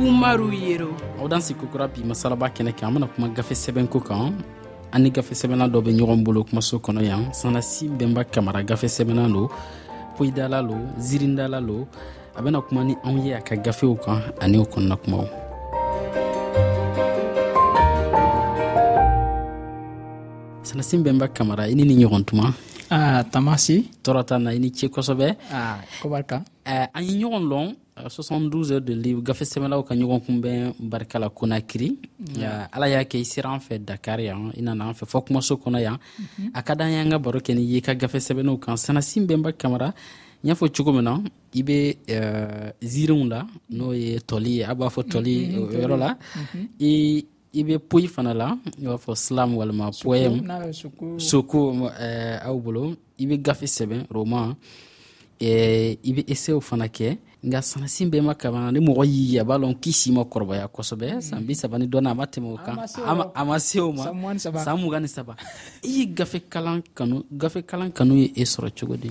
umaru yero aw dan sigi kokura bi masalaba kɛnɛ kan an bena kuma gafe sɛbɛn ko kan an ni gafe sɛbɛnna dɔ be ɲɔgɔn bolo kumaso kɔnɔ yan sanasi bɛnba kamara gafe sɛbɛnna lo poyidala lo zirindala lo a bɛna kuma ni anw ye a ka gafew kan ani o kɔnɔna kumaw sanasin bɛnba kamara i ni ni ɲɔgɔn tuma ah, tamasi tɔɔrɔ ta na i ni ce kosɛbɛ ah, kobarika eh, an ye ɲɔgɔn lɔn 72 heures de livre gafe sɛbɛnlaw ka ɲɔgɔn kunbɛn barika la konakiri mm. eh, ala y'a kɛ i sera an fɛ dakar yan i nana an fɛ fɔ kumaso kɔnɔ yan mm-hmm. a ka d'an y'an ka baro kɛ ni ye ka gafe sɛbɛnw kan sanasin bɛnba kamara n y'a fɔ cogo min na i bɛ eh, ziirinw la n'o ye tɔli ye a b'a fɔ tɔli mm-hmm, mm-hmm, yɔrɔ la mm-hmm. i i bɛ poyi fana la i b'a fɔ silam walima poyɛm soko eh, aw bolo i bɛ gafe sɛbɛn roman eh, i bɛ esew fana kɛ nka sansin bɛɛ ma kaban ni mɔgɔ y'i ye a b'a lɔn k'i si ma kɔrɔbaya kosɛbɛ mm. san bi saba ni dɔɔnin a ma tɛmɛ o kan a ma se o ma san mugan ni saba i ye gafe kalan kanu gafe kalan kanu ye e sɔrɔ cogo di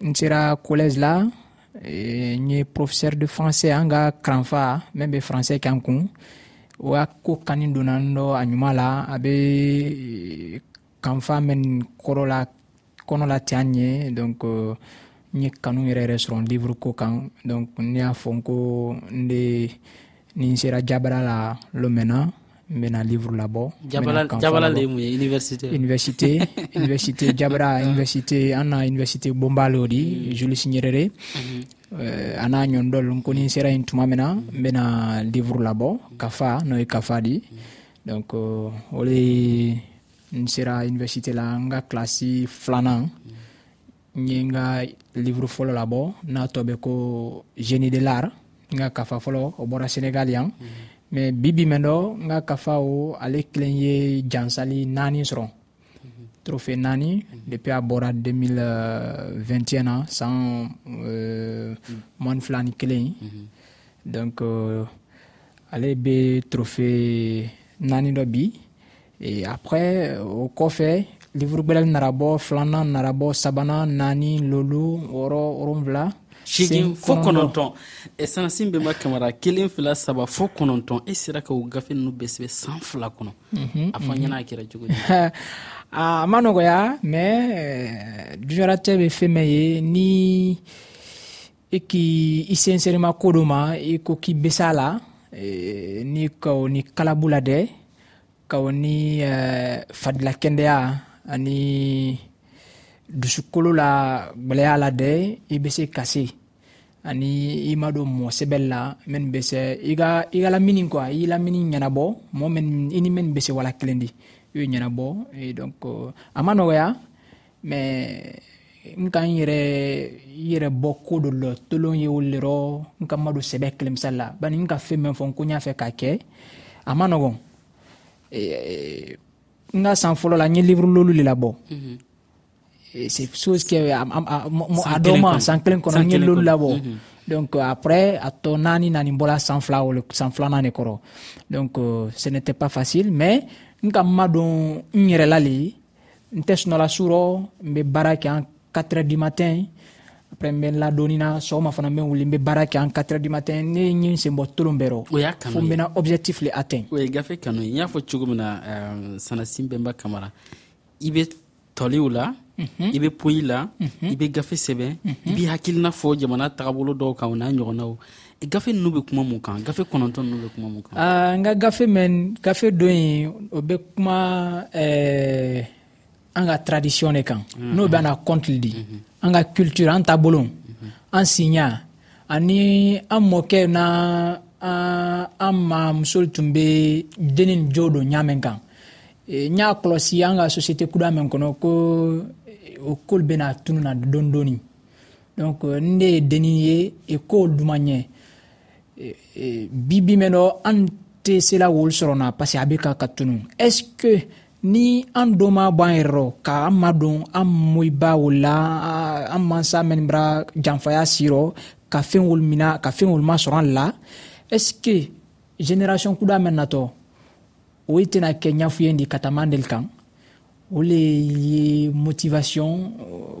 n sera collège la eh, n ye professeur de français an ka karanfa min bɛ français kɛ an kun o y'a ko kani donna n dɔ a ɲuman la a bɛ eh, kanfa min kɔrɔ la kɔnɔ la tɛ an ye donc euh, n ye kanu yɛrɛ yɛrɛ sɔrɔ livre ko kan donc ne y'a fɔ n ko n de ni n sera jabara la lomɛna n bɛna livre labɔ jabala le mun ye université université université jabara ah. université an na université bonba le di mm. julius nyerere mm-hmm. eh, a n'a ɲɔn dɔl ko ni n sera yen tuma min na n bɛna livre labɔ kafa n'o ye kafa di mm. donc eh, o le n sera université la n ka kilasi filanan mm. n ye n ka livuru fɔlɔ labɔ n'a tɔ bɛ ko génie de l'art n ka kafa fɔlɔ o bɔra senegal yan mɛ mhm. bibi mɛn dɔ n ka kafa o ale kelen ye jansali naani sɔrɔ mhm. trofe naani mhm. depuis a bɔra 2021 na san euh, mɔni fila ni kelen donc euh, ale bɛ trofe naani dɔ bi Et après, euh, au kɔfɛ, livre bɛlɛli narabɔ filanan narabɔ sabanan naani lolo wɔɔrɔ wolonwula seegin fo kɔnɔntɔn sansin bɛnba kamara kelen fila saba fo kɔnɔntɔn e sera ka o gafe ninnu bɛɛ sɛbɛ san fila kɔnɔ mhm, a fɔ mhm. ɲɛna a kɛra cogo di a ma nɔgɔya mais euh, dujaratɛ bɛ fɛn mɛn ye ni i k'i i senserima ko do ma i ko k'i besa la e, ni kao ni kalabu la dɛ kao ni e, fadila kɛndɛya ani dusukolo la gwɛlɛya la dɛ i be se ka se ani i ma don mɔɔ sɛbɛli la minnu be se i ka i ka lamini kuwa i lamini ɲɛnabɔ mɔɔ min i ni minnu be se wala kelen di i y'o ɲɛnabɔ donc a ma nɔgɔya mɛ n ka n yɛrɛ yɛrɛ bɔ ko dɔ lɔ tolon ye o lerɔ n ka madu sɛbɛ kelemisa la bani n ka fɛn mɛn fɔ n ko n y'a fɛ k'a kɛ a ma nɔgɔn n ka san fɔlɔ la n ye livre lolu le labɔ mhm. c'est chose que a dɔ ma san kelen kɔnɔ n ye lolu labɔ mhm. donc après a tɔ naani naani bɔla san fila san filanan de kɔrɔ donc euh, ce n'était pas facile mais n ka madon n yɛrɛ la le n tɛ sunɔla surɔ n bɛ baara kɛ an 4 du matin après n bɛ n ladonni na sɔgɔma fana n bɛ wuli n bɛ baara kɛ an 4 du matin ne ye n sen bɔ tolon bɛɛ rɔ fo n bɛna objectif le atteint o ye gafe kanu ye n y'a fɔ cogo min na euh, sanasin bɛnba kamara i bɛ tɔliw la mhm. i bɛ poyi la mhm. i bɛ gafe sɛbɛn i mhm. b'i hakilina fɔ jamana tagabolo dɔw kan o n'a ɲɔgɔnnaw gafe ninnu bɛ kuma mun kan gafe kɔnɔntɔn ninnu bɛ kuma mun kan ah, n ka gafe mɛn gafe dɔ in o bɛ kuma eh, an ka tradition de kan mhm. n'o bɛ an na kɔntili di mhm. an ka culture an taabolo mhm. an siɲa ani an mɔkɛ na an mamuso tun bɛ denni ni jo don ɲaamɛ kan eh, n y'a kɔlɔsi an ka société kura min kɔnɔ ko eh, o k'olu bɛna tunun na dɔɔni dɔɔni donc euh, n de ye denni ye e k'o duman ɲɛ e, e, bi bi mɛn dɔ an tɛ sela wolu sɔrɔ na parce que a bɛ ka ka tunu est ce que ni an don ma bɔ an yɛrɛ rɔ ka an madon an moyiba o la an mansa mɛnibara janfaya sirɔ ka fɛn wolu mina ka fɛn wolu ma sɔrɔ an la est ce que génération kuda mɛn natɔ o tɛna kɛ ɲafuyen di ka taama deli kan o le ye motivation euh,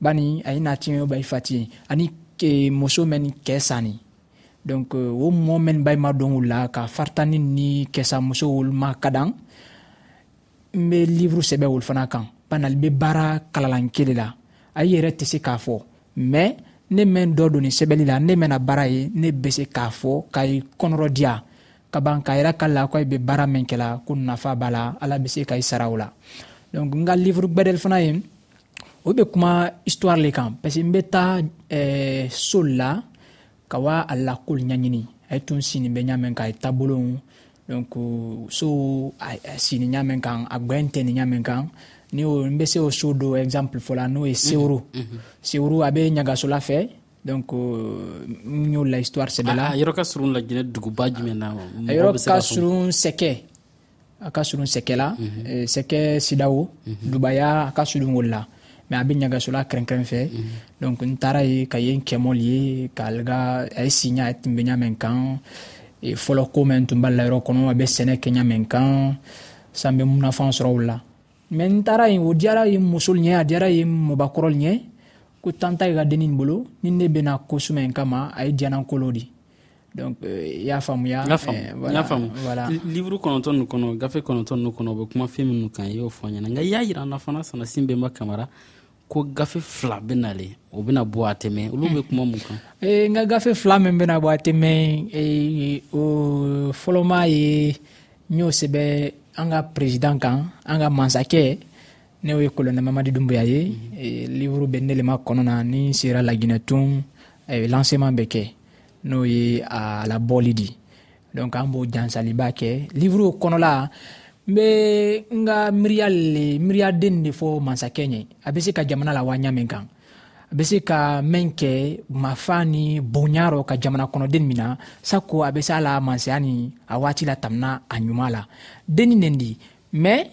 bani a ye n'a tiɲɛ ba i fa tiɲɛ ani eh, muso mɛn ni kɛ sanni donc eh, o mɔ mɛn ba ma dɔn o la ka faritani ni kɛsa muso woloma ka dan n bɛ livre sɛbɛ olu fana kan banali bɛ baara kalalan kelen la a yɛrɛ tɛ se k'a fɔ mais ne mɛn dɔ don nin sɛbɛnni la ne mɛna baara ye ne bɛ se k'a fɔ ka i kɔnɔrɔ diya ka ban k'a yɛrɛ ka la ko i bɛ baara min kɛla ko nafa b'a la ala bɛ se ka i sara o la donc n ka livre gbɛdɛli fana ye o bɛ kuma histoire le kan parce que n bɛ taa eh, so la ka wa a lakoli ɲɛɲini a ye tun sini bɛ ɲamɛn kan a ye taabolow donc so a sini ɲamɛn kan a gbɛn tɛ ni ɲamɛn kan ni o n bɛ se o so do exemple fɔla n'o ye sewuru mhm, mhm. sewuru a bɛ ɲagasola fɛ donc euh, n y'o la histoire sɛbɛla a yɔrɔ ka surun laginɛ duguba jumɛn na a yɔrɔ ka surun sɛkɛ a ka surun sɛkɛ la mhm. eh, sɛkɛ sidawo mhm. dubaya a ka surun wolo la mɛ a bɛ ɲagasola kɛrɛnkɛrɛn fɛ mhm. donc n taara ye ka ye n kɛmɔl ye ka alga a ye siɲa a tun bɛ ɲa mɛn kan eh, fɔlɔ ko mɛn tun b'a la yɔrɔ kɔnɔ a bɛ sɛnɛ kɛ ɲa mɛn kan san bɛ munafan sɔrɔ o la mɛ n taara yen o diyara ye muso ɲɛ a diyara ye mɔbakɔrɔ ɲɛ ko tanta ye ka denni bolo ni ne bɛna ko sumɛ kama a ye diyanan kolo de donc euh, i y'a faamuya y'a faamu livuru kɔnɔntɔn ninnu kɔnɔ gafe kɔnɔntɔn ninnu kɔnɔ o bɛ kuma fɛn minnu kan i y'o fɔ ɲɛna nka i y'a jira an na fana sanasin bɛnba kamara ko gafe fila bɛ nalen o bɛna bɔ a tɛmɛ olu bɛ kuma mun kan eh, n ka gafe fila min bɛna bɔ a tɛmɛ eh, o fɔlɔma ye n y'o sɛbɛn an ka perezidan kan an ka mansakɛ ne ye kolonɛ mamadi dunbuya ye e, livuru bɛ nelema kɔnɔ na ni sera laginɛtun e, lanseman bɛ kɛ n'o ye a labɔli di donc an b'o jansaliba kɛ livuru kɔnɔla n bɛ n ka miiriya le miiriyaden de fɔ masakɛ ɲɛ a bɛ se ka jamana la waɲa min kan a bɛ se ka mɛn kɛ mafa ni bonya rɔ ka jamana kɔnɔden min na sako a bɛ se a la masaya ni a waati la tamina a ɲuman la denni nin di mais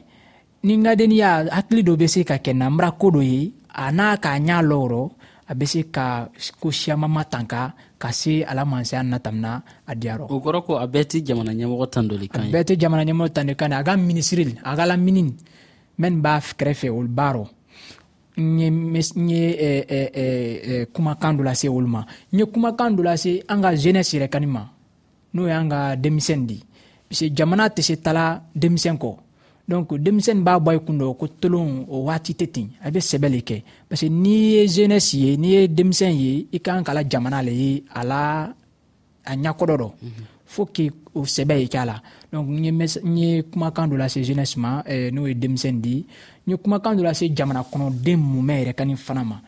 ni ladenya hakili dɔ bɛ se ka kɛ namara ko dɔ ye a n'a k'a ɲɛ lɔrɔ a bɛ se ka ko siyama ma tanka ka se ala mansaya natamina a diyarɔ o kɔrɔ ko a bɛɛ tɛ jamana ɲɛmɔgɔ tandoli kan a bɛɛ tɛ jamana ɲɛmɔgɔ tandoli kan a ka minisiri a ka lamini mɛn b'a kɛrɛfɛ olu b'a rɔ n ye n ye eh, eh, eh, kumakan dɔ lase olu ma n ye kumakan dɔ lase an ka jeunesse yɛrɛ kani ma n'o y'an ka denmisɛn di parce jamana tɛ se tala denmisɛn kɔ donc denmisɛnnin b'a bɔ i kun dɔ ko tolon o waati tɛ ten a bɛ sɛbɛ le kɛ parce que n'i ye jeunesse ye n'i ye denmisɛn ye i kan kala jamana le ye a la a ɲakɔdɔ dɔ fo k'i o sɛbɛ ye k'a la donc n ye n ye kumakan dɔ lase jeunesse ma eh, n'o ye denmisɛnnin di n ye kumakan dɔ lase jamana kɔnɔden mumɛ yɛrɛ ka ni fana ma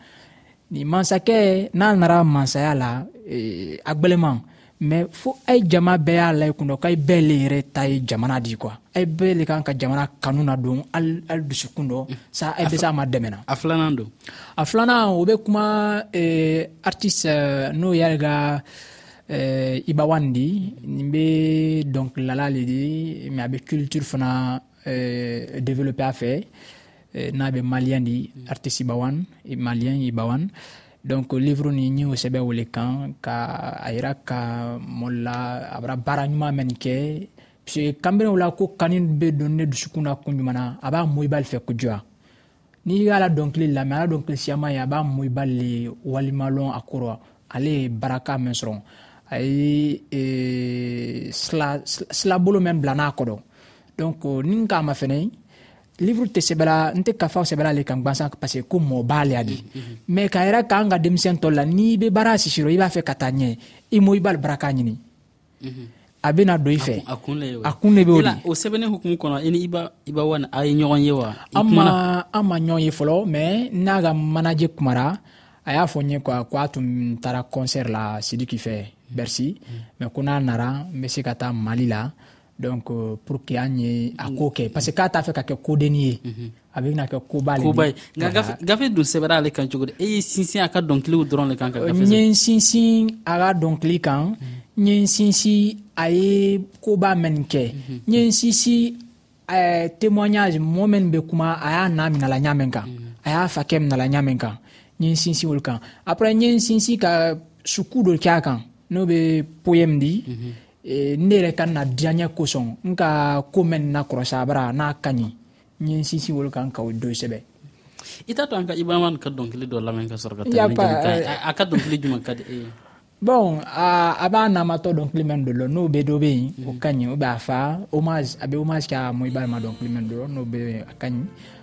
nin mansakɛ n'a nara mansaya la eh, a gbɛlɛman mɛ fo a ye jama bɛɛ y'a layi kun dɔ k'a ye bɛɛ le yɛrɛ ta ye jamana di kuwa a ye bɛɛ le kan ka jamana kanu na don hali dusukun dɔ sa a bɛ se a ma dɛmɛna a filanan don a filanan o bɛ kuma eh, artiste eh, n'o y'ale ka eh, ibawan di nin bɛ dɔnkilidala le di mɛ a bɛ culture fana eh, développer a fɛ eh, n'a bɛ maliyɛn di mm. artiste bawan maliyɛn i bawan donc livre ni n y'o sɛbɛn o le kan ka a yira ka mɔli la a bara baara ɲuman mɛn nin kɛ puisque kanberenw la ko kani bɛ don ne dusukun na kun jumɛn na a b'a mɔ i b'ale fɛ ko juya n'i y'a la dɔnkili lamɛn ala dɔnkili siyama ye a b'a mɔ i b'ale le walimalɔn a kɔrɔ ale ye baraka min sɔrɔ a ye e, silabolo min bila n'a kɔrɔ donc ni n k'a ma fɛnɛ livre tɛ sɛbɛla n tɛ kafaw sɛbɛla le kan gwansan parce que ko mɔɔ b'ale a de mɛ ka yɛrɛ k'an ka denmisɛn tɔ la n'i bɛ baara sisiro i b'a fɛ ka taa ɲɛ i mo i b'a baraka ɲini a bɛna don i fɛ a kun de bɛ o de o sɛbɛnnen hukumu kɔnɔ i ni iba iba wani a ye ɲɔgɔn ye wa an ma an ma ɲɔgɔn ye fɔlɔ mɛ n'a ka manaje kumara a y'a fɔ n ye quoi ko a tun taara concert la sidiki fɛ bersi mɛ ko n'a nara n bɛ se ka taa mali la donc euh, pour que an ye a ko kɛ parce que k'a t'a fɛ ka kɛ kodenni ye mhm. a bɛna kɛ koba le koba ye nka gafe gafe dun sɛbɛra ale kan cogo di e ye sinsin a ka dɔnkiliw dɔrɔn le kan ka gafe n ye n sinsin a ka dɔnkili kan mhm. n ye n sinsin a ye koba mɛn kɛ mhm. n ye n sinsin eh, témoignage mɔɔ mɛn bɛ kuma a y'a n'a minala ɲa mɛn kan a y'a fa kɛ minala ɲa mɛn kan n ye n sinsin olu kan après n ye n sinsin ka suku dɔ kɛ a kan n'o bɛ poème di e, ne yɛrɛ ka na diyaɲɛ kosɔn n ka ko mɛn na kɔrɔsabara n'a ka ɲi n ye n sinsin wolo kan ka o don sɛbɛ i t'a to an ka ibrahima ka dɔnkili dɔ lamɛn ka sɔrɔ ka tɛmɛ ni jamu kan a ka dɔnkili jumɛn ka di e ye bon a b'a namatɔ dɔnkili mɛn dolo n'o bɛ dɔ bɛ yen o ka ɲi o b'a fa hommage a bɛ hommage kɛ a mɔ ibrahima dɔnkili mɛn dolo n'o bɛ a ka ɲi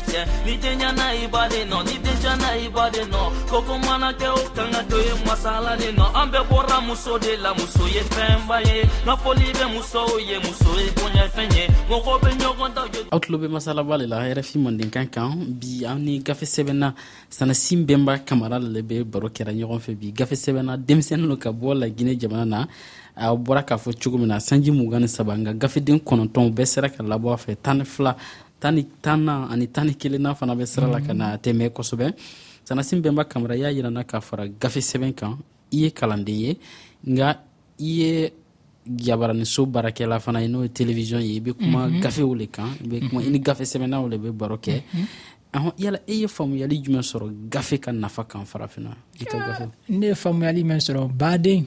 cɛ ni denya n'a i ba de nɔ ni denya n'a i ba de nɔ koko mana kɛ o kan ka to ye masala de nɔ an bɛɛ bɔra muso de la muso ye fɛnba ye nafoli bɛ musow ye muso ye bonyafɛn ye mɔgɔ bɛ ɲɔgɔn da jɔ. aw tulo bɛ masalaba de la rfi mandenkan kan bi an ni gafe sɛbɛnna sanasin bɛnba kamara de bɛ baro kɛra ɲɔgɔn fɛ bi gafe sɛbɛnna denmisɛnnin don ka bɔ lagine jamana na a bɔra k'a fɔ cogo min na sanji mugan ni saba nka gafeden kɔnɔntɔn bɛɛ sera ka labɔ a fɛ tan ni fila tan ni tannan ani tan ni kelenna fana bɛ sira la ka na tɛmɛ kosɛbɛ sanasi bɛnba kamara y'a jira na ka fara gafe sɛbɛn kan i ye kalanden ye nka i ye jabaraniso baarakɛla fana ye n'o ye telewisɔn ye i bɛ kuma mhm. gafew de kan i bɛ kuma mhm. i ni gafe sɛbɛnnaw de bɛ baro kɛ mhm. ahɔn yala e ye faamuyali jumɛn sɔrɔ gafe ka nafa kan farafinna i ka gafe ne ye faamuyali min sɔrɔ baden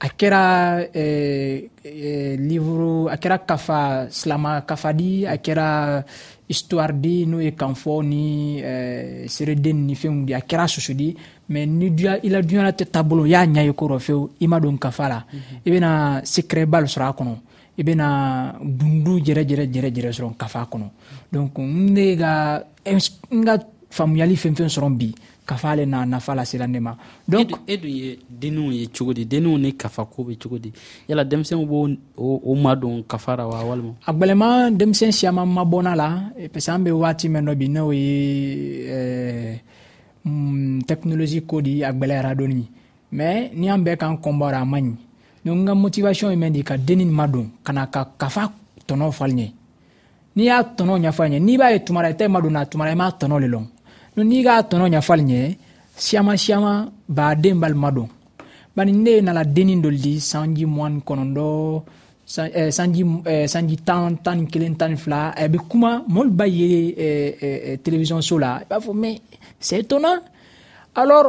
a kɛra eh, eh, livre a kɛra kafa silama kafadi a kɛra histoire di n'o ye kanfɔ ni eh, sereden ni fɛnw di a kɛra susudi mais ni duya i la duɲala tɛ taabolo y'a ɲa ye kɔrɔ fewu i ma don kafa la mm -hmm. i bɛna secret bal sɔrɔ a kɔnɔ i bɛna gundu jɛrɛ jɛrɛ jɛrɛ jɛrɛ sɔrɔ kafa kɔnɔ donc n de ka n ka faamuyali fɛn fɛn sɔrɔ bi kafa le n'a nafa lasela ne ma donc e dun ye denninw ye cogo di denninw ni kafa ko bɛ cogo di yala denmisɛnw b'o o madon kafa ra wa walima a gwɛlɛma denmisɛn siyaman mabɔna la parce que an bɛ waati mɛn dɔ bi n'o ye eh, mm, technologie ko di a gwɛlɛyara doni mais ni an bɛɛ k'an kɔnbɔra a man ɲi donc n ka motivation ye mɛn di ka denni madon ka na ka kafa tɔnɔ falen n'i y'a tɔnɔ ɲɛfɔ ɲɛ n'i b'a ye tumara i tɛ ma don n'a tumara i m'a tɔnɔ le lɔn n'i k'a tɔnɔ ɲɛfɔ ɲɛ siyama siyama baaden balima don bari ne nana denni dɔ di sanji mugan ni kɔnɔntɔ eh, sanji eh, sanji tan tan ni kelen tan ni fila a eh, bɛ kuma mɔli ba ye telewisɔn so la i b'a fɔ mɛ sɛ tɔnna alors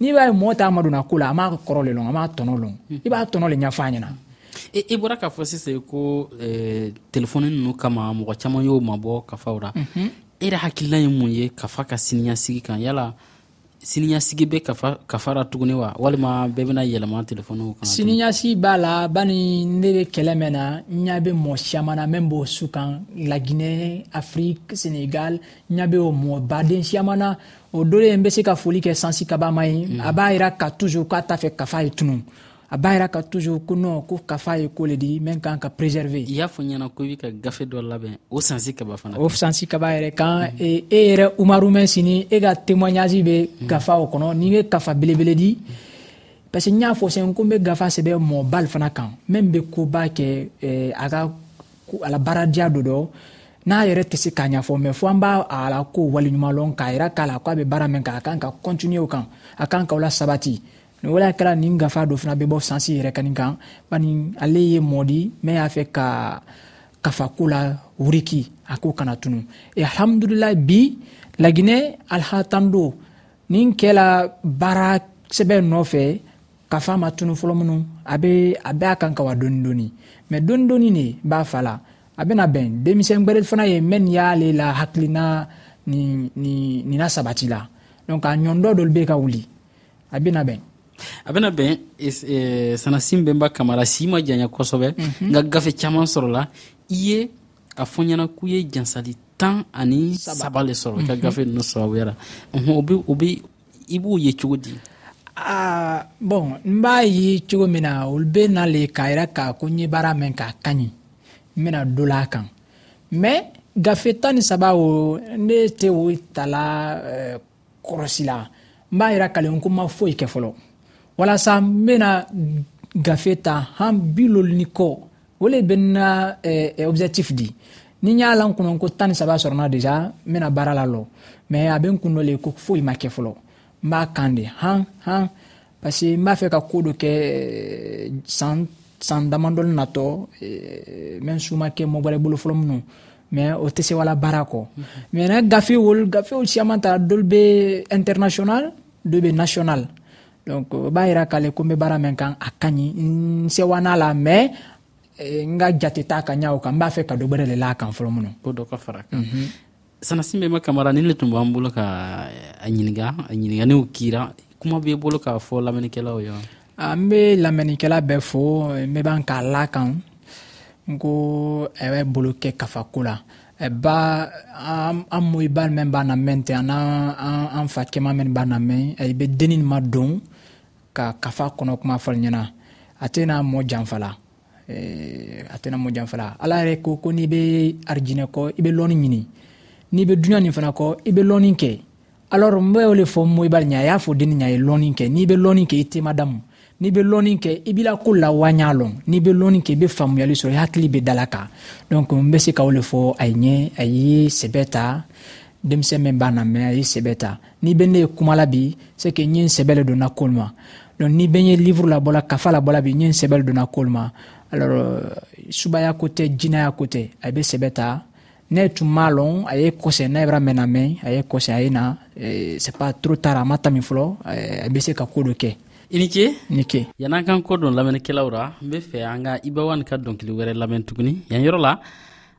n'i b'a ye mɔgɔ t'a madonna ko la a m'a kɔrɔ le lɔn a m'a tɔnɔ lɔn i b'a tɔnɔ le ɲɛfɔ a ɲɛna i bɔra k'a fɔ sisan ko eh, telefɔni ninnu kama mɔgɔ caman y'o mabɔ kafaw ra mhm. e yɛrɛ hakilila ye mun ye kafa ka siniyasigi kan yala siniyasigi bɛ kafa kafa ra tuguni wa walima bɛɛ bɛna yɛlɛma telefɔniw kan siniyasi b'a la ba ni ne bɛ kɛlɛ mɛn na n ɲa bɛ mɔɔ siyaman na mɛ b'o su kan laginɛ afiriki senegal n ɲa bɛ o mɔɔ baden siyaman na o dole n bɛ se ka foli kɛ sansi kabama ye mm. a b'a yira ka toujours k'a t'a fɛ kafa ye tunu a b'a yira ka toujours ko non ko kafa ye ko le di min kan ka préserver i y'a fɔ ɲɛna ko i bɛ ka gafe dɔ labɛn o sansi kaba fana o sansi kaba yɛrɛ kan mm. e, e yɛrɛ umaru mɛn sini e ka témoignage bɛ mm. gafa o kɔnɔ n'i bɛ kafa belebele di parce que n y'a fɔ sɛn ko n bɛ gafa sɛbɛn mɔbal fana kan min bɛ koba kɛ eh, a ka ko ala baaradiya do dɔ n'a yɛrɛ tɛ se k'a ɲɛfɔ mɛ fo an b'a a la ko waleɲuman lɔn k'a yira k'a la ko a bɛ baara min kan a kan ka kɔntiniye o kan a kan ka o la sabati nin waleya kɛra nin gafa dɔ fana bɛ bɔ sansi yɛrɛ kani kan bani ale ye mɔdi mɛ y'a fɛ ka kafako la wuriki a ko kana tunu e alhamdulilayi bi laginɛ alhatando nin kɛla baara sɛbɛn nɔfɛ ka fa ma tunu fɔlɔ minnu a bɛ a bɛ a kan ka wa dɔɔni dɔɔni mɛ dɔɔni dɔɔni de b'a fa la a bɛna bɛn denmisɛn gbɛrɛ fana ye mɛ nin y'ale la hakilina nin nin nin na sabati la donc a ɲɔndɔ dɔ bɛ ka wuli a bɛna bɛn a bɛna bɛn sanasin bɛnba kamara si ma janya kosɛbɛ mhm. nka gafe caman sɔrɔla i ye a fɔ ɲɛna k'u ye jansali tan ani saba le sɔrɔ i ka mhm. gafe ninnu sababuya la o bɛ i b'o ye cogo di aa bɔn n b'a ye cogo min na olu bɛ na le k'a yira k'a ko n ye baara mɛn k'a ka ɲi n bɛna dɔ la a kan mɛ gafe tan ni saba o ne tɛ o tala eh, kɔrɔsi la n b'a yira kalen ko ma foyi kɛ fɔlɔ walasa n bɛna gafe ta han biloli ni kɔ o le bɛ na eh, eh, objectif di ni n y'a la n kunna ko tan ni saba sɔrɔna deja n bɛna baara la lɔ mɛ a bɛ n kun dɔ le ko foyi ma kɛ fɔlɔ n b'a kan de han han parce que n b'a fɛ ka ko dɔ kɛ eh, san san damadɔni natɔ eh, mɛ su ma kɛ mɔgɔ wɛrɛ bolo fɔlɔ minnu mɛ o tɛ se wala baara kɔ mɛ na gafe wol gafew siyaman ta dɔlu bɛ international dɔ bɛ national donc o b'a yira k'ale ko n bɛ baara min kan a ka ɲi n sewana la mɛ eh, n ka jate t'a ka ɲa o kan n b'a fɛ ka dɔ bɛrɛ de la a kan fɔlɔ minnu ko dɔ ka fara kan mhm. sanasi bɛma kamara nin le tun b'an bolo ka a ɲininka a ɲininganiw kira kuma b'i bolo k'a fɔ lamɛnnikɛlaw ye an bɛ lamɛnnikɛla bɛɛ fo n bɛ ban k'a la kan n ko a bɛ bolo kɛ kafako la ba an moyi ba mɛn b'a na mɛn tɛ an an fa kɛma mɛn b'a na mɛn i bɛ denni ma don ka kafa kɔnɔ kuma fɔ ɲɛna a tɛ n'a mɔ janfa la a tɛna mo janfala ala yɛrɛ ko ko n'i bɛ arijinɛ kɔ i bɛ lɔni ɲini n'i bɛ dunan nin fana kɔ i bɛ lɔni kɛ alors n bɛ o de fɔ moyibali ɲa a y'a fɔ denni ɲa ye lɔni kɛ n'i bɛ lɔni kɛ i tema damu n'i bɛ lɔni kɛ i b'i la ko lawanya lɔn n'i bɛ lɔni kɛ i bɛ faamuyali sɔrɔ i hakili bɛ dala kan donc n bɛ se ka o de fɔ a ye a ye sɛbɛ ta denmisɛn min b'a na mɛ a ye sɛbɛ ta ni bɛ ne ye kuma la bi c'est que n ye n sɛbɛ le donna kol ma donc ni bɛ n ye livre labɔla kafa labɔla bi n ye n sɛbɛ le donna kol ma alors euh, subaya ko tɛ jinaya ko tɛ a bɛ sɛbɛ ta ne tun m'a lɔn a ye kɔsɛ ne yɛrɛ mɛnna mɛn a ye kɔsɛ a ye na euh, c'est pas trop tard a ma tami fɔlɔ euh, a bɛ se ka ko dɔ kɛ i ni ce ni ce yan'an kan kɔ don lamɛnnikɛlaw ra n be fɛ an ka ibawan ka dɔnkili wɛrɛ lamɛn tuguni yan yɔrɔ la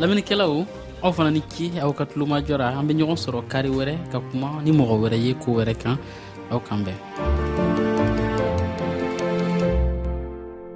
laminikɛlaw aw fana ni ci aw ka tulomajɔra an bɛ ɲɔgɔn sɔrɔ kari wɛrɛ ka kuma ni mɔgɔ wɛrɛ ye ko wɛrɛ kan aw kan bɛn